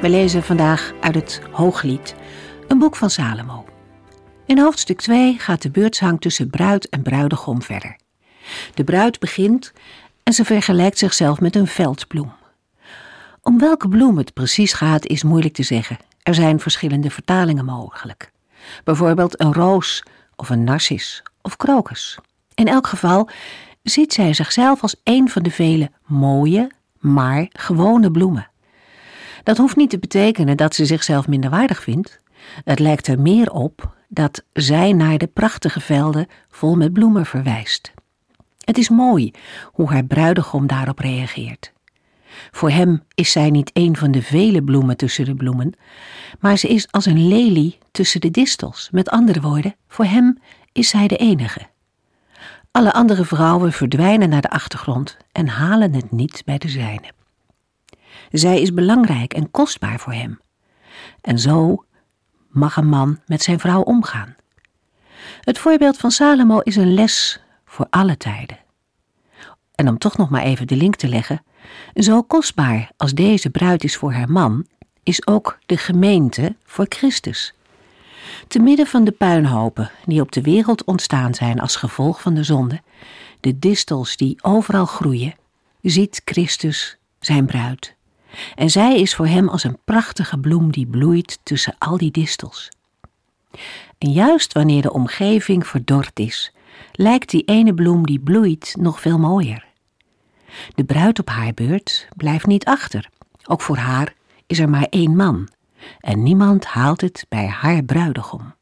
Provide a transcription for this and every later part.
We lezen vandaag uit het Hooglied, een boek van Salomo. In hoofdstuk 2 gaat de beurtshang tussen bruid en bruidegom verder. De bruid begint en ze vergelijkt zichzelf met een veldbloem. Om welke bloem het precies gaat is moeilijk te zeggen. Er zijn verschillende vertalingen mogelijk. Bijvoorbeeld een roos of een narcis of krokus. In elk geval ziet zij zichzelf als een van de vele mooie, maar gewone bloemen. Dat hoeft niet te betekenen dat ze zichzelf minderwaardig vindt. Het lijkt er meer op dat zij naar de prachtige velden vol met bloemen verwijst. Het is mooi hoe haar bruidegom daarop reageert. Voor hem is zij niet een van de vele bloemen tussen de bloemen, maar ze is als een lelie tussen de distels. Met andere woorden, voor hem is zij de enige. Alle andere vrouwen verdwijnen naar de achtergrond en halen het niet bij de zijne. Zij is belangrijk en kostbaar voor hem. En zo mag een man met zijn vrouw omgaan. Het voorbeeld van Salomo is een les voor alle tijden. En om toch nog maar even de link te leggen, zo kostbaar als deze bruid is voor haar man, is ook de gemeente voor Christus. Te midden van de puinhopen die op de wereld ontstaan zijn als gevolg van de zonde, de distels die overal groeien, ziet Christus zijn bruid. En zij is voor hem als een prachtige bloem die bloeit tussen al die distels. En juist wanneer de omgeving verdord is, lijkt die ene bloem die bloeit nog veel mooier. De bruid op haar beurt blijft niet achter. Ook voor haar is er maar één man, en niemand haalt het bij haar bruidegom.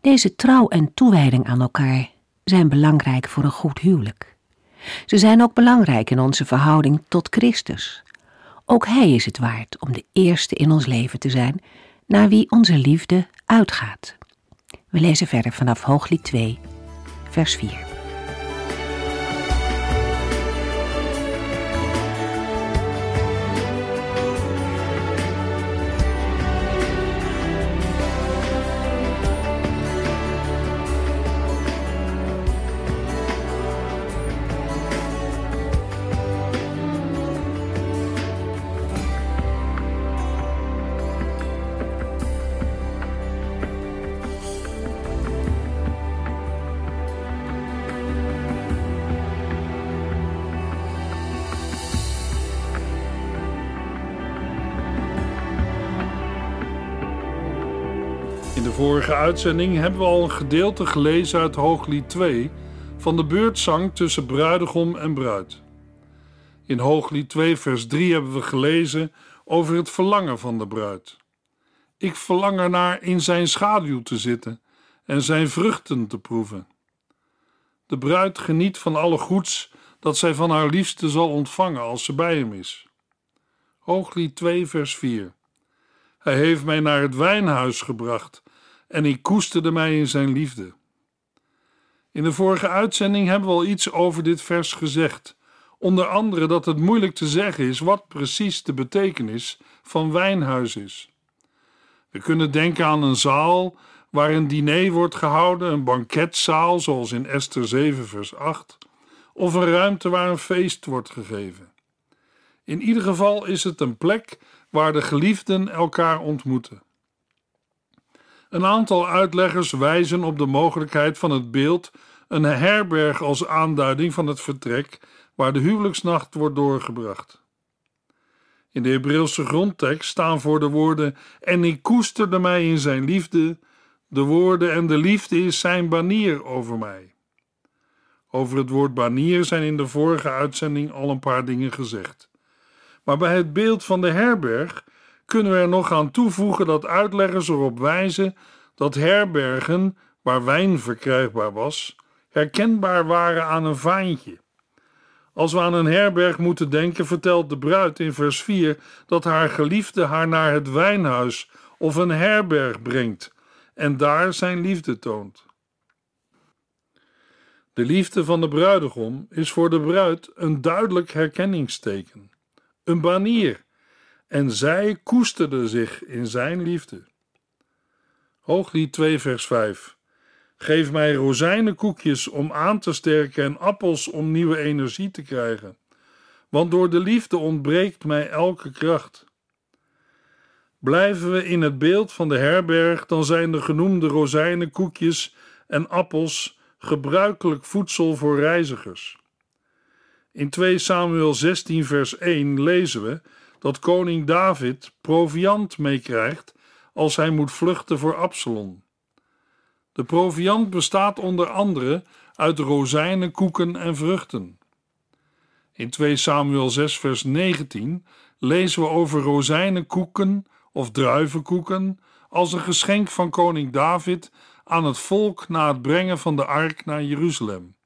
Deze trouw en toewijding aan elkaar zijn belangrijk voor een goed huwelijk. Ze zijn ook belangrijk in onze verhouding tot Christus. Ook Hij is het waard om de eerste in ons leven te zijn, naar wie onze liefde uitgaat. We lezen verder vanaf Hooglied 2, vers 4. Uitzending hebben we al een gedeelte gelezen uit Hooglied 2 van de beurtzang tussen bruidegom en bruid. In Hooglied 2, vers 3 hebben we gelezen over het verlangen van de bruid. Ik verlang ernaar in zijn schaduw te zitten en zijn vruchten te proeven. De bruid geniet van alle goeds dat zij van haar liefste zal ontvangen als ze bij hem is. Hooglied 2, vers 4. Hij heeft mij naar het wijnhuis gebracht en ik koesterde mij in zijn liefde. In de vorige uitzending hebben we al iets over dit vers gezegd. Onder andere dat het moeilijk te zeggen is wat precies de betekenis van wijnhuis is. We kunnen denken aan een zaal waar een diner wordt gehouden, een banketzaal zoals in Esther 7 vers 8, of een ruimte waar een feest wordt gegeven. In ieder geval is het een plek waar de geliefden elkaar ontmoeten. Een aantal uitleggers wijzen op de mogelijkheid van het beeld een herberg als aanduiding van het vertrek waar de huwelijksnacht wordt doorgebracht. In de Hebreeuwse grondtekst staan voor de woorden en ik koesterde mij in zijn liefde, de woorden en de liefde is zijn banier over mij. Over het woord banier zijn in de vorige uitzending al een paar dingen gezegd. Maar bij het beeld van de herberg kunnen we er nog aan toevoegen dat uitleggers erop wijzen dat herbergen, waar wijn verkrijgbaar was, herkenbaar waren aan een vaantje. Als we aan een herberg moeten denken, vertelt de bruid in vers 4 dat haar geliefde haar naar het wijnhuis of een herberg brengt en daar zijn liefde toont. De liefde van de bruidegom is voor de bruid een duidelijk herkenningsteken, een banier, en zij koesterde zich in zijn liefde. Hooglied 2, vers 5. Geef mij rozijnenkoekjes om aan te sterken en appels om nieuwe energie te krijgen, want door de liefde ontbreekt mij elke kracht. Blijven we in het beeld van de herberg, dan zijn de genoemde rozijnenkoekjes en appels gebruikelijk voedsel voor reizigers. In 2 Samuel 16, vers 1 lezen we dat koning David proviand meekrijgt als hij moet vluchten voor Absalom. De proviand bestaat onder andere uit rozijnen, koeken en vruchten. In 2 Samuel 6, vers 19 lezen we over rozijnenkoeken of druivenkoeken als een geschenk van koning David aan het volk na het brengen van de ark naar Jeruzalem.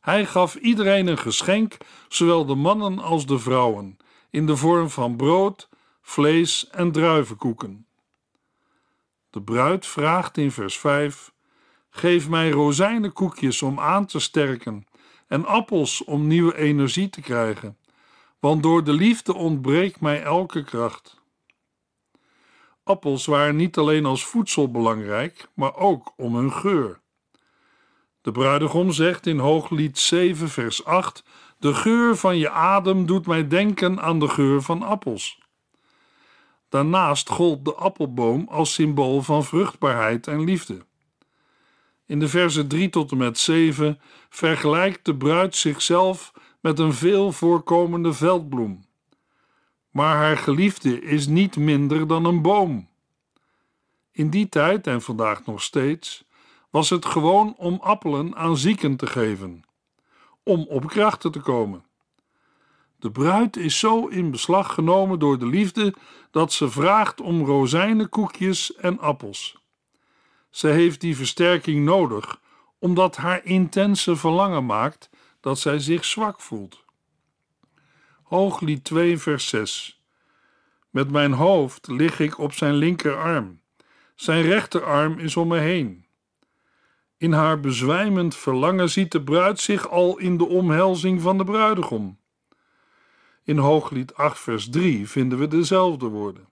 Hij gaf iedereen een geschenk, zowel de mannen als de vrouwen, in de vorm van brood, vlees en druivenkoeken. De bruid vraagt in vers 5: Geef mij rozijnenkoekjes om aan te sterken en appels om nieuwe energie te krijgen, want door de liefde ontbreekt mij elke kracht. Appels waren niet alleen als voedsel belangrijk, maar ook om hun geur. De bruidegom zegt in Hooglied 7, vers 8: De geur van je adem doet mij denken aan de geur van appels. Daarnaast gold de appelboom als symbool van vruchtbaarheid en liefde. In de versen 3 tot en met 7 vergelijkt de bruid zichzelf met een veel voorkomende veldbloem. Maar haar geliefde is niet minder dan een boom. In die tijd en vandaag nog steeds was het gewoon om appelen aan zieken te geven, om op krachten te komen. De bruid is zo in beslag genomen door de liefde dat ze vraagt om rozijnenkoekjes en appels. Ze heeft die versterking nodig, omdat haar intense verlangen maakt dat zij zich zwak voelt. Hooglied 2, vers 6. Met mijn hoofd lig ik op zijn linkerarm, zijn rechterarm is om me heen. In haar bezwijmend verlangen ziet de bruid zich al in de omhelzing van de bruidegom. In Hooglied 8, vers 3 vinden we dezelfde woorden.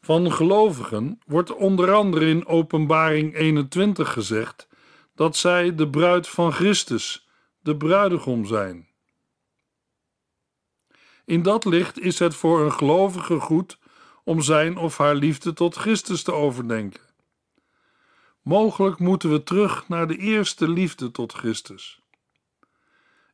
Van gelovigen wordt onder andere in Openbaring 21 gezegd dat zij de bruid van Christus, de bruidegom zijn. In dat licht is het voor een gelovige goed om zijn of haar liefde tot Christus te overdenken. Mogelijk moeten we terug naar de eerste liefde tot Christus.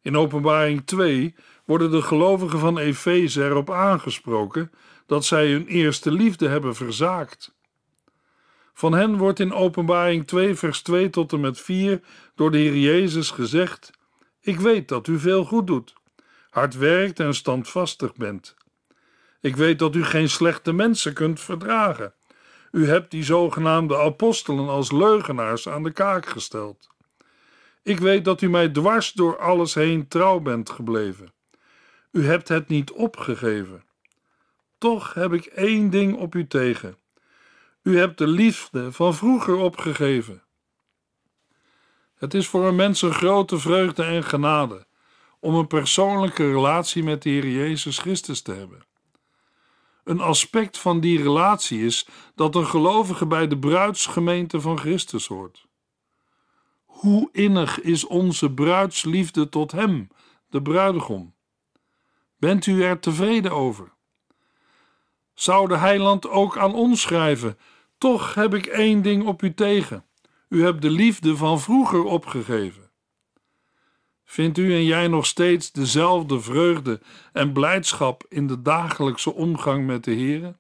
In Openbaring 2 worden de gelovigen van Efeze erop aangesproken dat zij hun eerste liefde hebben verzaakt. Van hen wordt in Openbaring 2, vers 2 tot en met 4 door de Heer Jezus gezegd: Ik weet dat u veel goed doet, hard werkt en standvastig bent. Ik weet dat u geen slechte mensen kunt verdragen. U hebt die zogenaamde apostelen als leugenaars aan de kaak gesteld. Ik weet dat u mij dwars door alles heen trouw bent gebleven. U hebt het niet opgegeven. Toch heb ik één ding op u tegen. U hebt de liefde van vroeger opgegeven. Het is voor een mens een grote vreugde en genade om een persoonlijke relatie met de Heer Jezus Christus te hebben. Een aspect van die relatie is dat een gelovige bij de bruidsgemeente van Christus hoort. Hoe innig is onze bruidsliefde tot Hem, de bruidegom? Bent u er tevreden over? Zou de heiland ook aan ons schrijven: Toch heb ik één ding op u tegen. U hebt de liefde van vroeger opgegeven. Vindt u en jij nog steeds dezelfde vreugde en blijdschap in de dagelijkse omgang met de Heer?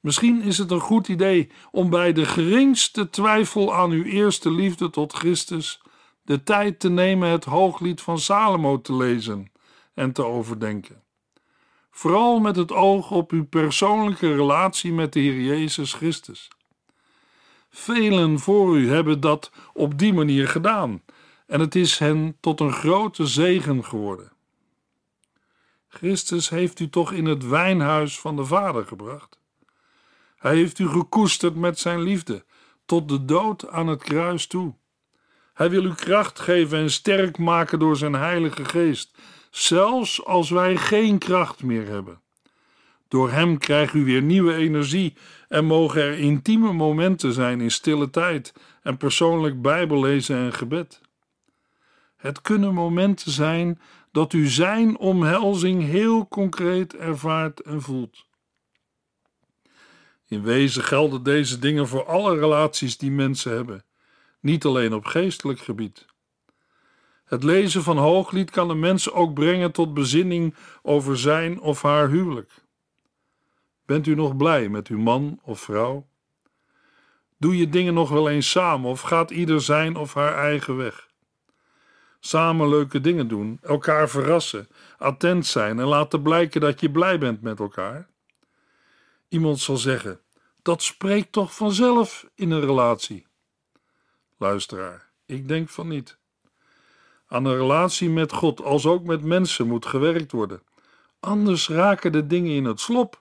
Misschien is het een goed idee om bij de geringste twijfel aan uw eerste liefde tot Christus de tijd te nemen het hooglied van Salomo te lezen en te overdenken. Vooral met het oog op uw persoonlijke relatie met de Heer Jezus Christus. Velen voor u hebben dat op die manier gedaan en het is hen tot een grote zegen geworden. Christus heeft u toch in het wijnhuis van de Vader gebracht? Hij heeft u gekoesterd met zijn liefde, tot de dood aan het kruis toe. Hij wil u kracht geven en sterk maken door zijn Heilige Geest, zelfs als wij geen kracht meer hebben. Door Hem krijgt u weer nieuwe energie en mogen er intieme momenten zijn in stille tijd en persoonlijk Bijbellezen en gebed. Het kunnen momenten zijn dat u Zijn omhelzing heel concreet ervaart en voelt. In wezen gelden deze dingen voor alle relaties die mensen hebben, niet alleen op geestelijk gebied. Het lezen van Hooglied kan een mens ook brengen tot bezinning over zijn of haar huwelijk. Bent u nog blij met uw man of vrouw? Doe je dingen nog wel eens samen of gaat ieder zijn of haar eigen weg? Samen leuke dingen doen, elkaar verrassen, attent zijn en laten blijken dat je blij bent met elkaar. Iemand zal zeggen: dat spreekt toch vanzelf in een relatie? Luisteraar, ik denk van niet. Aan een relatie met God, als ook met mensen, moet gewerkt worden. Anders raken de dingen in het slop.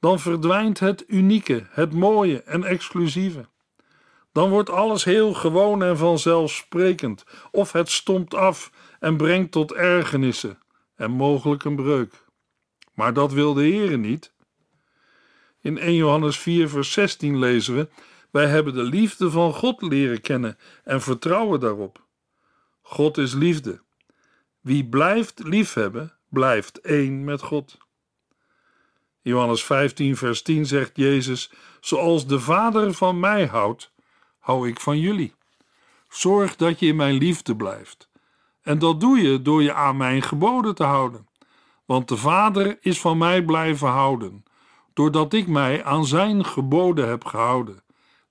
Dan verdwijnt het unieke, het mooie en exclusieve. Dan wordt alles heel gewoon en vanzelfsprekend, of het stompt af en brengt tot ergernissen en mogelijk een breuk. Maar dat wil de Heer niet. In 1 Johannes 4, vers 16 lezen we: Wij hebben de liefde van God leren kennen en vertrouwen daarop. God is liefde. Wie blijft liefhebben, blijft één met God. Johannes 15, vers 10 zegt Jezus: Zoals de Vader van mij houdt, hou ik van jullie. Zorg dat je in mijn liefde blijft. En dat doe je door je aan mijn geboden te houden. Want de Vader is van mij blijven houden, doordat ik mij aan zijn geboden heb gehouden.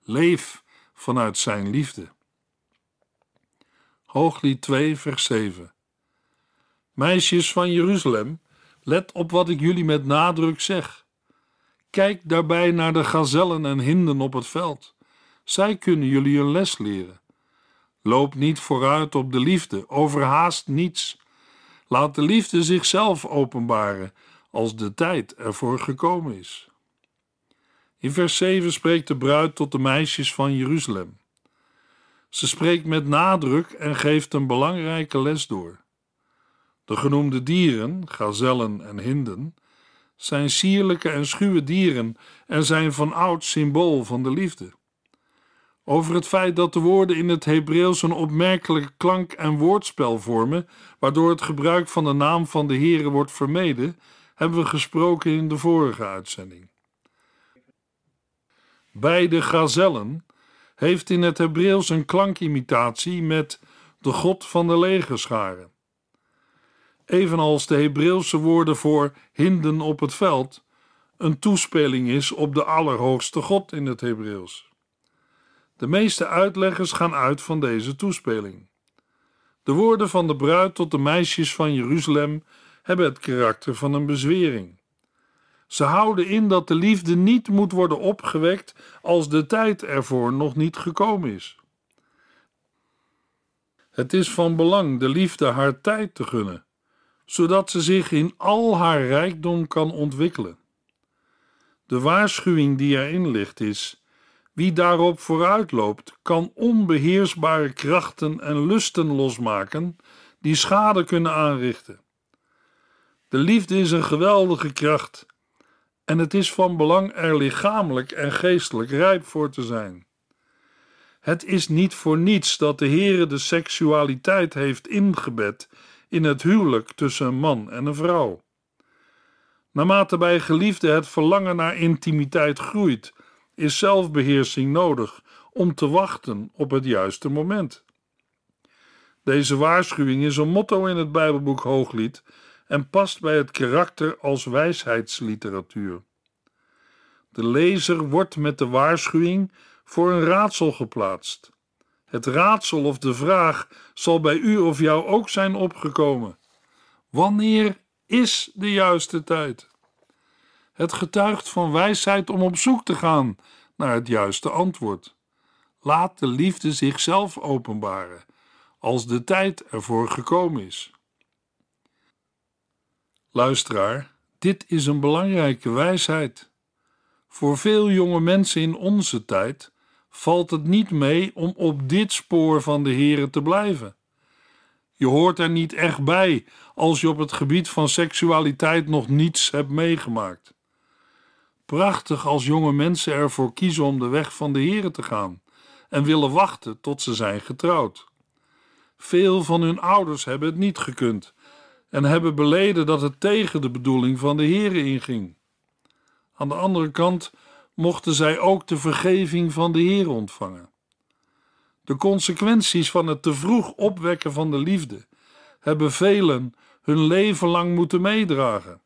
Leef vanuit zijn liefde. Hooglied 2, vers 7. Meisjes van Jeruzalem, let op wat ik jullie met nadruk zeg. Kijk daarbij naar de gazellen en hinden op het veld. Zij kunnen jullie een les leren. Loop niet vooruit op de liefde, overhaast niets. Laat de liefde zichzelf openbaren als de tijd ervoor gekomen is. In vers 7 spreekt de bruid tot de meisjes van Jeruzalem. Ze spreekt met nadruk en geeft een belangrijke les door. De genoemde dieren, gazellen en hinden, zijn sierlijke en schuwe dieren en zijn van oud symbool van de liefde. Over het feit dat de woorden in het Hebreeuws een opmerkelijke klank- en woordspel vormen, waardoor het gebruik van de naam van de Heere wordt vermeden, hebben we gesproken in de vorige uitzending. Bij de gazellen heeft in het Hebreeuws een klankimitatie met de God van de legerscharen. Evenals de Hebreeuwse woorden voor hinden op het veld een toespeling is op de Allerhoogste God in het Hebreeuws. De meeste uitleggers gaan uit van deze toespeling. De woorden van de bruid tot de meisjes van Jeruzalem hebben het karakter van een bezwering. Ze houden in dat de liefde niet moet worden opgewekt als de tijd ervoor nog niet gekomen is. Het is van belang de liefde haar tijd te gunnen, zodat ze zich in al haar rijkdom kan ontwikkelen. De waarschuwing die erin ligt is: wie daarop vooruitloopt, kan onbeheersbare krachten en lusten losmaken die schade kunnen aanrichten. De liefde is een geweldige kracht en het is van belang er lichamelijk en geestelijk rijp voor te zijn. Het is niet voor niets dat de Heere de seksualiteit heeft ingebed in het huwelijk tussen een man en een vrouw. Naarmate bij geliefden het verlangen naar intimiteit groeit, is zelfbeheersing nodig om te wachten op het juiste moment. Deze waarschuwing is een motto in het Bijbelboek Hooglied en past bij het karakter als wijsheidsliteratuur. De lezer wordt met de waarschuwing voor een raadsel geplaatst. Het raadsel of de vraag zal bij u of jou ook zijn opgekomen. Wanneer is de juiste tijd? Het getuigt van wijsheid om op zoek te gaan naar het juiste antwoord. Laat de liefde zichzelf openbaren als de tijd ervoor gekomen is. Luisteraar, dit is een belangrijke wijsheid. Voor veel jonge mensen in onze tijd valt het niet mee om op dit spoor van de Here te blijven. Je hoort er niet echt bij als je op het gebied van seksualiteit nog niets hebt meegemaakt. Prachtig als jonge mensen ervoor kiezen om de weg van de Here te gaan en willen wachten tot ze zijn getrouwd. Veel van hun ouders hebben het niet gekund en hebben beleden dat het tegen de bedoeling van de Here inging. Aan de andere kant mochten zij ook de vergeving van de Heer ontvangen. De consequenties van het te vroeg opwekken van de liefde hebben velen hun leven lang moeten meedragen.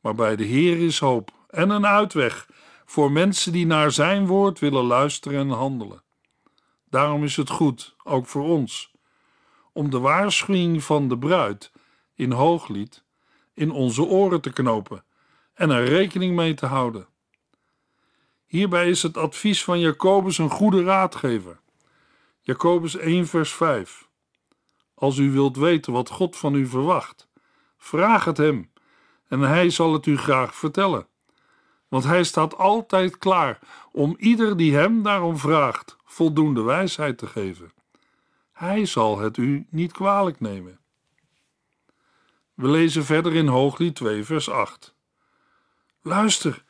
Maar bij de Heer is hoop en een uitweg voor mensen die naar Zijn woord willen luisteren en handelen. Daarom is het goed, ook voor ons, om de waarschuwing van de bruid in Hooglied in onze oren te knopen en er rekening mee te houden. Hierbij is het advies van Jacobus een goede raadgever. Jacobus 1, vers 5. Als u wilt weten wat God van u verwacht, vraag het hem en hij zal het u graag vertellen. Want hij staat altijd klaar om ieder die hem daarom vraagt voldoende wijsheid te geven. Hij zal het u niet kwalijk nemen. We lezen verder in Hooglied 2, vers 8. Luister,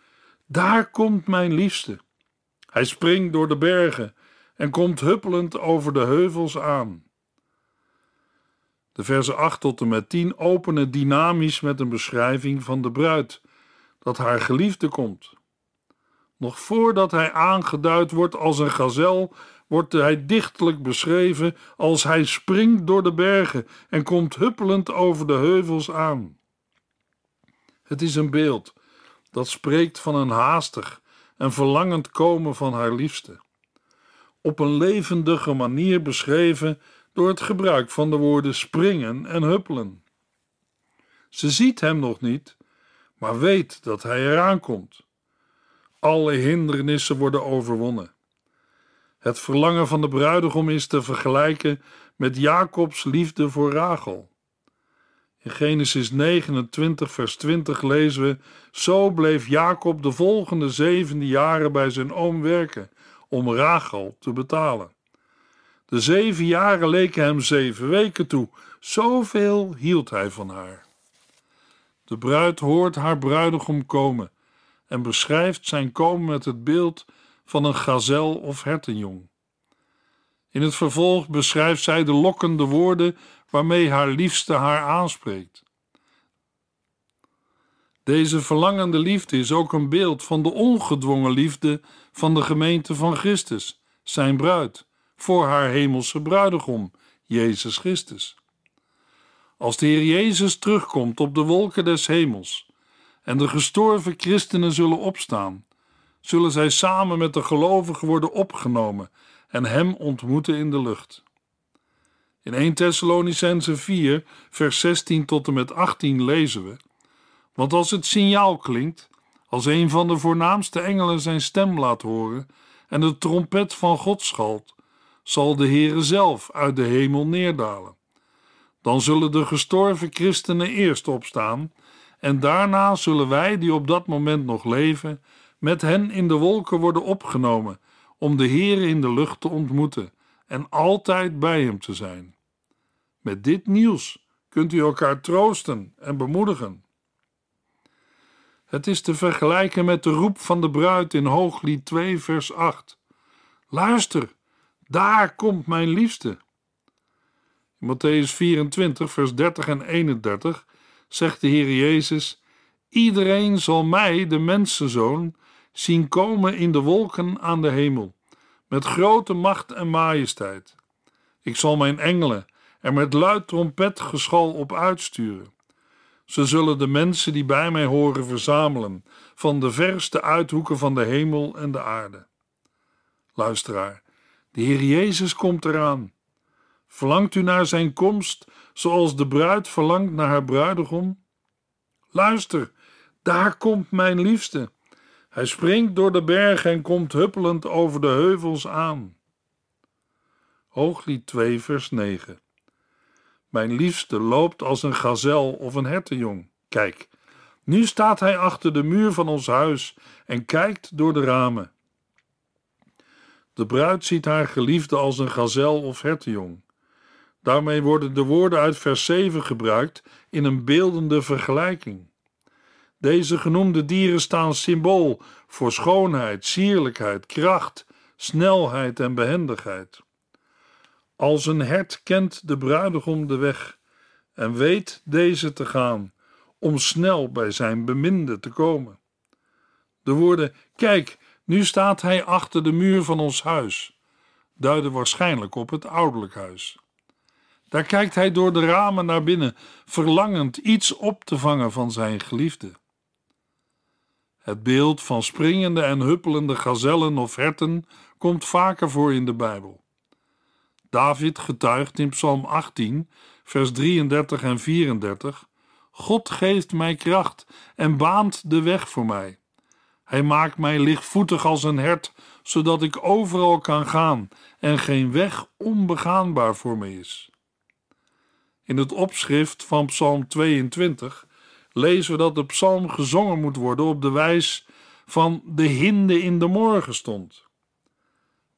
daar komt mijn liefste. Hij springt door de bergen en komt huppelend over de heuvels aan. De versen 8 tot en met 10 openen dynamisch met een beschrijving van de bruid, dat haar geliefde komt. Nog voordat hij aangeduid wordt als een gazel, wordt hij dichtelijk beschreven als hij springt door de bergen en komt huppelend over de heuvels aan. Het is een beeld dat spreekt van een haastig en verlangend komen van haar liefste. Op een levendige manier beschreven door het gebruik van de woorden springen en huppelen. Ze ziet hem nog niet, maar weet dat hij eraan komt. Alle hindernissen worden overwonnen. Het verlangen van de bruidegom is te vergelijken met Jacobs liefde voor Rachel. In Genesis 29, vers 20 lezen we: Zo bleef Jacob de volgende zevende jaren bij zijn oom werken om Rachel te betalen. De zeven jaren leken hem zeven weken toe, zoveel hield hij van haar. De bruid hoort haar bruidegom komen en beschrijft zijn komen met het beeld van een gazel of hertenjong. In het vervolg beschrijft zij de lokkende woorden waarmee haar liefste haar aanspreekt. Deze verlangende liefde is ook een beeld van de ongedwongen liefde van de gemeente van Christus, zijn bruid, voor haar hemelse bruidegom, Jezus Christus. Als de Heer Jezus terugkomt op de wolken des hemels en de gestorven christenen zullen opstaan, zullen zij samen met de gelovigen worden opgenomen en Hem ontmoeten in de lucht. In 1 Thessalonicense 4, vers 16 tot en met 18 lezen we: Want als het signaal klinkt, als een van de voornaamste engelen zijn stem laat horen en de trompet van God schalt, zal de Heere zelf uit de hemel neerdalen. Dan zullen de gestorven christenen eerst opstaan, en daarna zullen wij, die op dat moment nog leven, met hen in de wolken worden opgenomen, om de Heere in de lucht te ontmoeten en altijd bij hem te zijn. Met dit nieuws kunt u elkaar troosten en bemoedigen. Het is te vergelijken met de roep van de bruid in Hooglied 2, vers 8. Luister, daar komt mijn liefste. In Matthäus 24, vers 30 en 31 zegt de Heer Jezus: Iedereen zal mij, de mensenzoon, zien komen in de wolken aan de hemel, met grote macht en majesteit. Ik zal mijn engelen er met luid trompetgeschal op uitsturen. Ze zullen de mensen die bij mij horen verzamelen, van de verste uithoeken van de hemel en de aarde. Luisteraar, de Heer Jezus komt eraan. Verlangt u naar zijn komst, zoals de bruid verlangt naar haar bruidegom? Luister, daar komt mijn liefste. Hij springt door de bergen en komt huppelend over de heuvels aan. Hooglied 2, vers 9. Mijn liefste loopt als een gazel of een hertenjong. Kijk, nu staat hij achter de muur van ons huis en kijkt door de ramen. De bruid ziet haar geliefde als een gazel of hertenjong. Daarmee worden de woorden uit vers 7 gebruikt in een beeldende vergelijking. Deze genoemde dieren staan symbool voor schoonheid, sierlijkheid, kracht, snelheid en behendigheid. Als een hert kent de bruidegom de weg en weet deze te gaan om snel bij zijn beminde te komen. De woorden: Kijk, nu staat hij achter de muur van ons huis, duiden waarschijnlijk op het ouderlijk huis. Daar kijkt hij door de ramen naar binnen, verlangend iets op te vangen van zijn geliefde. Het beeld van springende en huppelende gazellen of herten komt vaker voor in de Bijbel. David getuigt in Psalm 18, vers 33 en 34: God geeft mij kracht en baant de weg voor mij. Hij maakt mij lichtvoetig als een hert, zodat ik overal kan gaan en geen weg onbegaanbaar voor me is. In het opschrift van Psalm 22 lezen we dat de psalm gezongen moet worden op de wijs van de hinde in de morgen stond.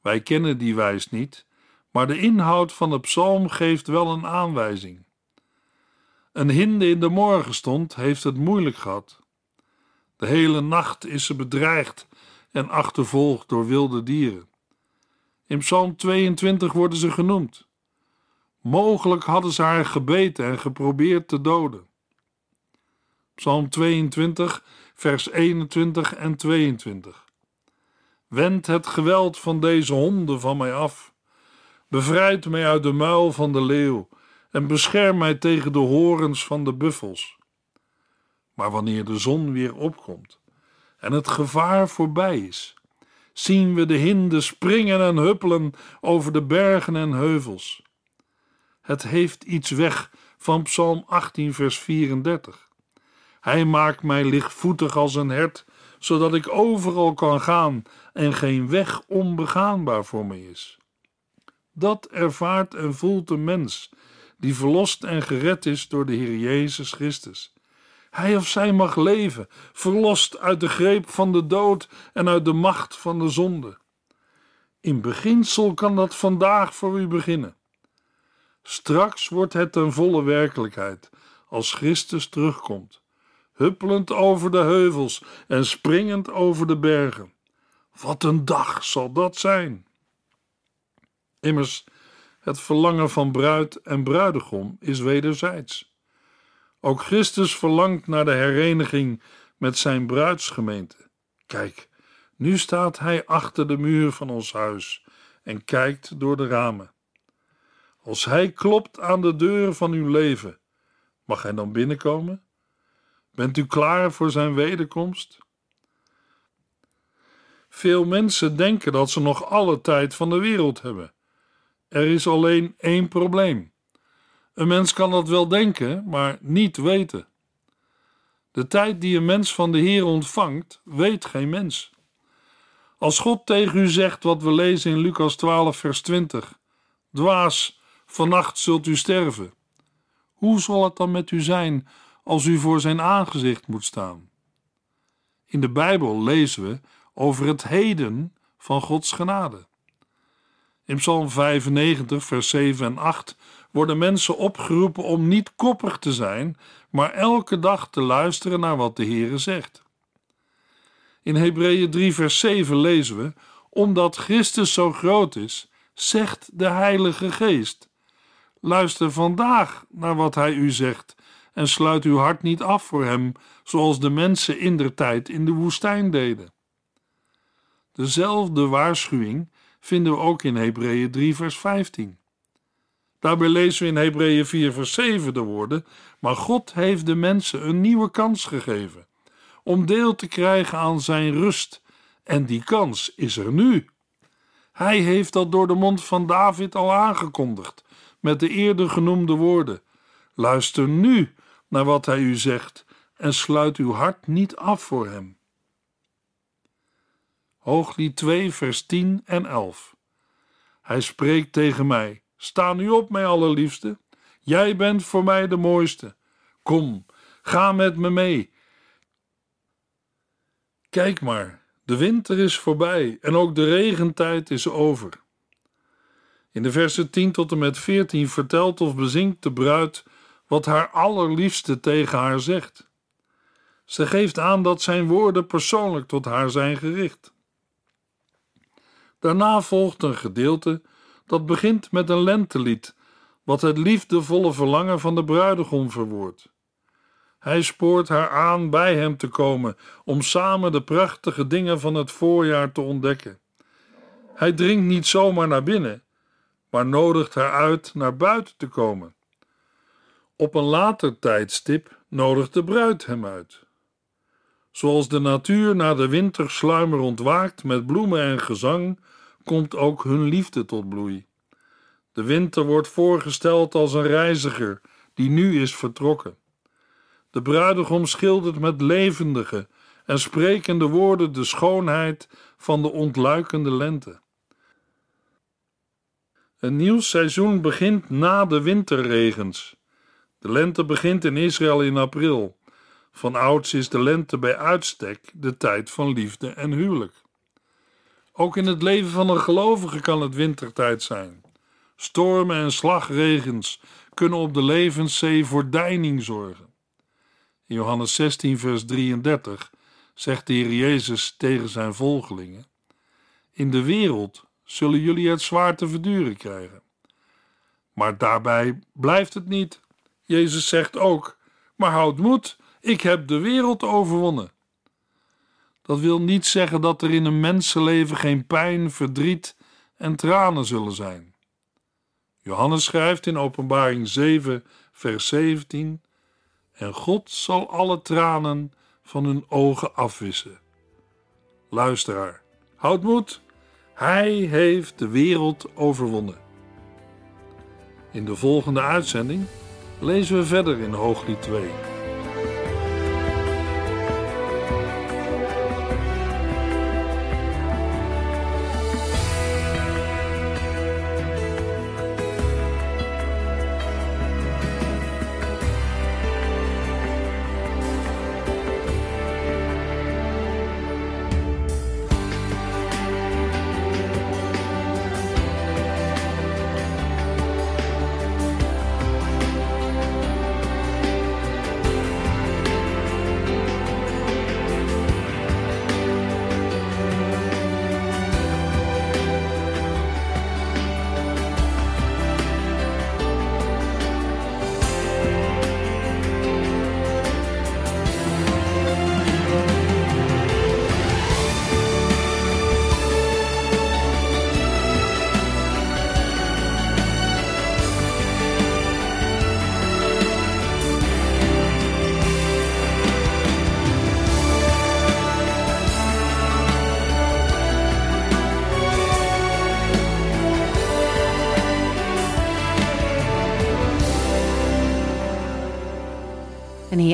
Wij kennen die wijs niet, maar de inhoud van de psalm geeft wel een aanwijzing. Een hinde in de morgenstond heeft het moeilijk gehad. De hele nacht is ze bedreigd en achtervolgd door wilde dieren. In Psalm 22 worden ze genoemd. Mogelijk hadden ze haar gebeten en geprobeerd te doden. Psalm 22, vers 21 en 22. Wend het geweld van deze honden van mij af. Bevrijd mij uit de muil van de leeuw en bescherm mij tegen de horens van de buffels. Maar wanneer de zon weer opkomt en het gevaar voorbij is, zien we de hinden springen en huppelen over de bergen en heuvels. Het heeft iets weg van Psalm 18, vers 34. Hij maakt mij lichtvoetig als een hert, zodat ik overal kan gaan en geen weg onbegaanbaar voor me is. Dat ervaart en voelt de mens die verlost en gered is door de Heer Jezus Christus. Hij of zij mag leven, verlost uit de greep van de dood en uit de macht van de zonde. In beginsel kan dat vandaag voor u beginnen. Straks wordt het ten volle werkelijkheid als Christus terugkomt, huppelend over de heuvels en springend over de bergen. Wat een dag zal dat zijn! Immers, het verlangen van bruid en bruidegom is wederzijds. Ook Christus verlangt naar de hereniging met zijn bruidsgemeente. Kijk, nu staat hij achter de muur van ons huis en kijkt door de ramen. Als hij klopt aan de deur van uw leven, mag hij dan binnenkomen? Bent u klaar voor zijn wederkomst? Veel mensen denken dat ze nog alle tijd van de wereld hebben. Er is alleen één probleem. Een mens kan dat wel denken, maar niet weten. De tijd die een mens van de Heer ontvangt, weet geen mens. Als God tegen u zegt wat we lezen in Lucas 12, vers 20: Dwaas, vannacht zult u sterven. Hoe zal het dan met u zijn als u voor zijn aangezicht moet staan? In de Bijbel lezen we over het heden van Gods genade. In Psalm 95, vers 7 en 8 worden mensen opgeroepen om niet koppig te zijn, maar elke dag te luisteren naar wat de Heere zegt. In Hebreeën 3, vers 7 lezen we: Omdat Christus zo groot is, zegt de Heilige Geest. Luister vandaag naar wat Hij u zegt en sluit uw hart niet af voor Hem, zoals de mensen in der tijd in de woestijn deden. Dezelfde waarschuwing vinden we ook in Hebreeën 3, vers 15. Daarbij lezen we in Hebreeën 4, vers 7 de woorden: Maar God heeft de mensen een nieuwe kans gegeven om deel te krijgen aan zijn rust, en die kans is er nu. Hij heeft dat door de mond van David al aangekondigd, met de eerder genoemde woorden: Luister nu naar wat hij u zegt en sluit uw hart niet af voor hem. Hooglied 2, vers 10 en 11. Hij spreekt tegen mij: Sta nu op, mijn allerliefste. Jij bent voor mij de mooiste. Kom, ga met me mee. Kijk maar, de winter is voorbij en ook de regentijd is over. In de versen 10 tot en met 14 vertelt of bezinkt de bruid wat haar allerliefste tegen haar zegt. Ze geeft aan dat zijn woorden persoonlijk tot haar zijn gericht. Daarna volgt een gedeelte dat begint met een lentelied, wat het liefdevolle verlangen van de bruidegom verwoordt. Hij spoort haar aan bij hem te komen om samen de prachtige dingen van het voorjaar te ontdekken. Hij dringt niet zomaar naar binnen, maar nodigt haar uit naar buiten te komen. Op een later tijdstip nodigt de bruid hem uit. Zoals de natuur na de wintersluimer ontwaakt met bloemen en gezang, komt ook hun liefde tot bloei. De winter wordt voorgesteld als een reiziger die nu is vertrokken. De bruidegom schildert met levendige en sprekende woorden de schoonheid van de ontluikende lente. Een nieuw seizoen begint na de winterregens. De lente begint in Israël in april. Van ouds is de lente bij uitstek de tijd van liefde en huwelijk. Ook in het leven van een gelovige kan het wintertijd zijn. Stormen en slagregens kunnen op de levenszee voor deining zorgen. In Johannes 16, vers 33 zegt de Heer Jezus tegen zijn volgelingen: In de wereld zullen jullie het zwaar te verduren krijgen. Maar daarbij blijft het niet. Jezus zegt ook: Maar houd moed, ik heb de wereld overwonnen. Dat wil niet zeggen dat er in een mensenleven geen pijn, verdriet en tranen zullen zijn. Johannes schrijft in Openbaring 7, vers 17: En God zal alle tranen van hun ogen afwissen. Luisteraar, houd moed, Hij heeft de wereld overwonnen. In de volgende uitzending lezen we verder in Hooglied 2.